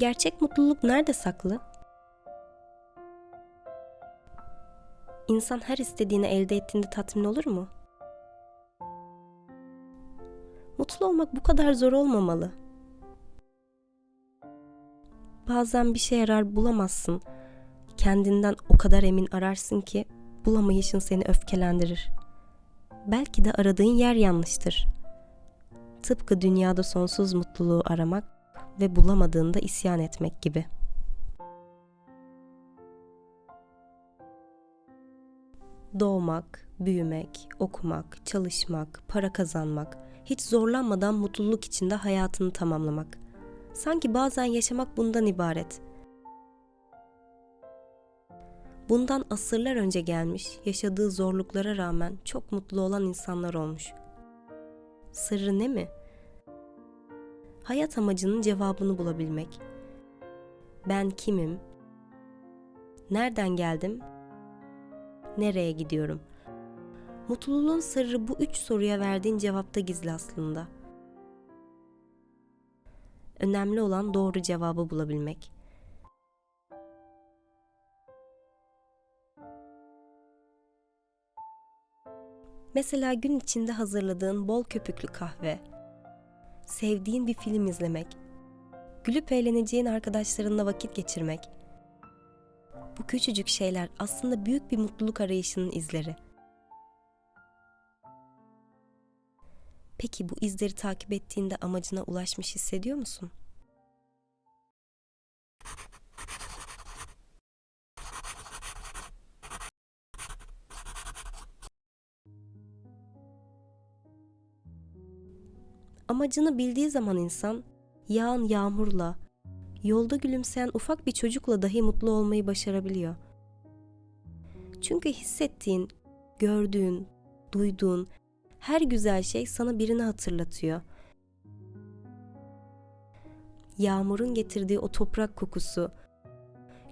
Gerçek mutluluk nerede saklı? İnsan her istediğini elde ettiğinde tatmin olur mu? Mutlu olmak bu kadar zor olmamalı. Bazen bir şey yarar bulamazsın. Kendinden o kadar emin ararsın ki bulamayışın seni öfkelendirir. Belki de aradığın yer yanlıştır. Tıpkı dünyada sonsuz mutluluğu aramak ve bulamadığında isyan etmek gibi. Doğmak, büyümek, okumak, çalışmak, para kazanmak, hiç zorlanmadan mutluluk içinde hayatını tamamlamak. Sanki bazen yaşamak bundan ibaret. Bundan asırlar önce gelmiş, yaşadığı zorluklara rağmen çok mutlu olan insanlar olmuş. Sırrı ne mi? Hayat amacının cevabını bulabilmek. Ben kimim? Nereden geldim? Nereye gidiyorum? Mutluluğun sırrı bu üç soruya verdiğin cevapta gizli aslında. Önemli olan doğru cevabı bulabilmek. Mesela gün içinde hazırladığın bol köpüklü kahve, sevdiğin bir film izlemek, gülüp eğleneceğin arkadaşlarınla vakit geçirmek. Bu küçücük şeyler aslında büyük bir mutluluk arayışının izleri. Peki bu izleri takip ettiğinde amacına ulaşmış hissediyor musun? Amacını bildiği zaman insan yağan yağmurla, yolda gülümseyen ufak bir çocukla dahi mutlu olmayı başarabiliyor. Çünkü hissettiğin, gördüğün, duyduğun her güzel şey sana birini hatırlatıyor. Yağmurun getirdiği o toprak kokusu,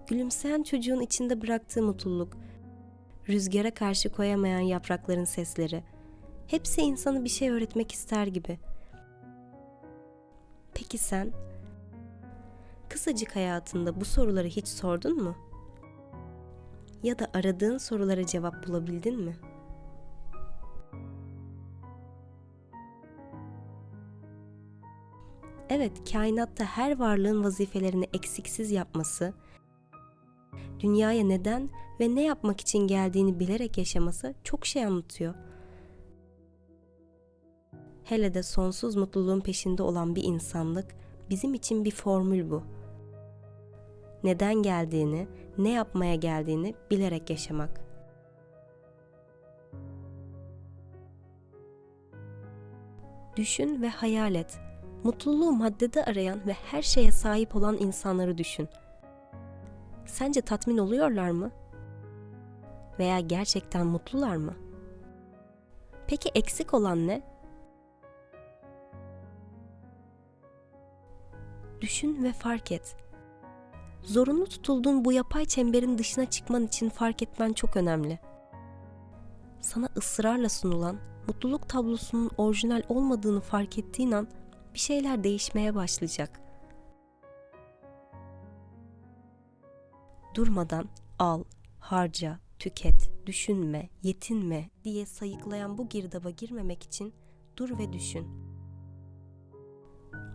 gülümseyen çocuğun içinde bıraktığı mutluluk, rüzgara karşı koyamayan yaprakların sesleri, hepsi insanı bir şey öğretmek ister gibi. Peki sen kısacık hayatında bu soruları hiç sordun mu? Ya da aradığın sorulara cevap bulabildin mi? Evet, kainatta her varlığın vazifelerini eksiksiz yapması, dünyaya neden ve ne yapmak için geldiğini bilerek yaşaması çok şey anlatıyor. Hele de sonsuz mutluluğun peşinde olan bir insanlık bizim için bir formül bu. Neden geldiğini, ne yapmaya geldiğini bilerek yaşamak. Düşün ve hayal et. Mutluluğu maddede arayan ve her şeye sahip olan insanları düşün. Sence tatmin oluyorlar mı? Veya gerçekten mutlular mı? Peki eksik olan ne? Düşün ve fark et. Zorunlu tutulduğun bu yapay çemberin dışına çıkman için fark etmen çok önemli. Sana ısrarla sunulan mutluluk tablosunun orijinal olmadığını fark ettiğin an bir şeyler değişmeye başlayacak. Durmadan al, harca, tüket, düşünme, yetinme diye sayıklayan bu girdaba girmemek için dur ve düşün.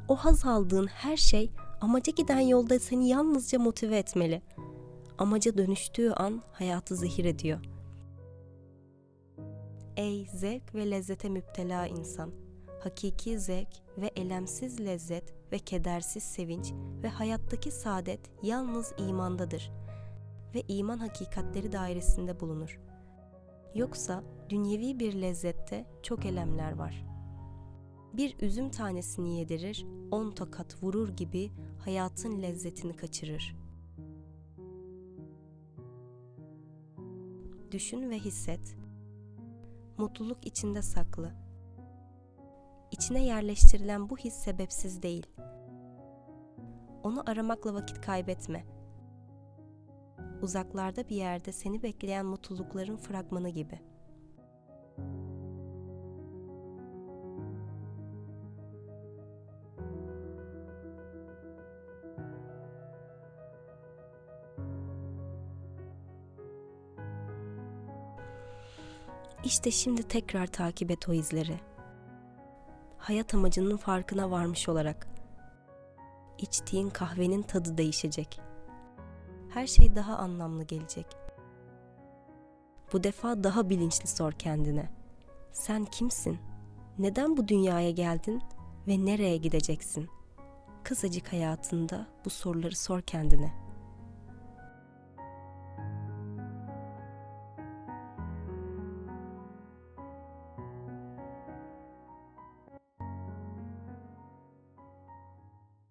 O haz aldığın her şey amaca giden yolda seni yalnızca motive etmeli. Amaca dönüştüğü an hayatı zehir ediyor. Ey zevk ve lezzete müptela insan! hakiki zevk ve elemsiz lezzet ve kedersiz sevinç ve hayattaki saadet yalnız imandadır ve iman hakikatleri dairesinde bulunur. Yoksa dünyevi bir lezzette çok elemler var. Bir üzüm tanesini yedirir, on tokat vurur gibi hayatın lezzetini kaçırır. Düşün ve hisset. Mutluluk içinde saklı İçine yerleştirilen bu his sebepsiz değil. Onu aramakla vakit kaybetme. Uzaklarda bir yerde seni bekleyen mutlulukların fragmanı gibi. İşte şimdi tekrar takip et o izleri. Hayat amacının farkına varmış olarak. İçtiğin kahvenin tadı değişecek. Her şey daha anlamlı gelecek. Bu defa daha bilinçli sor kendine. Sen kimsin? Neden bu dünyaya geldin ve nereye gideceksin? Kısacık hayatında bu soruları sor kendine.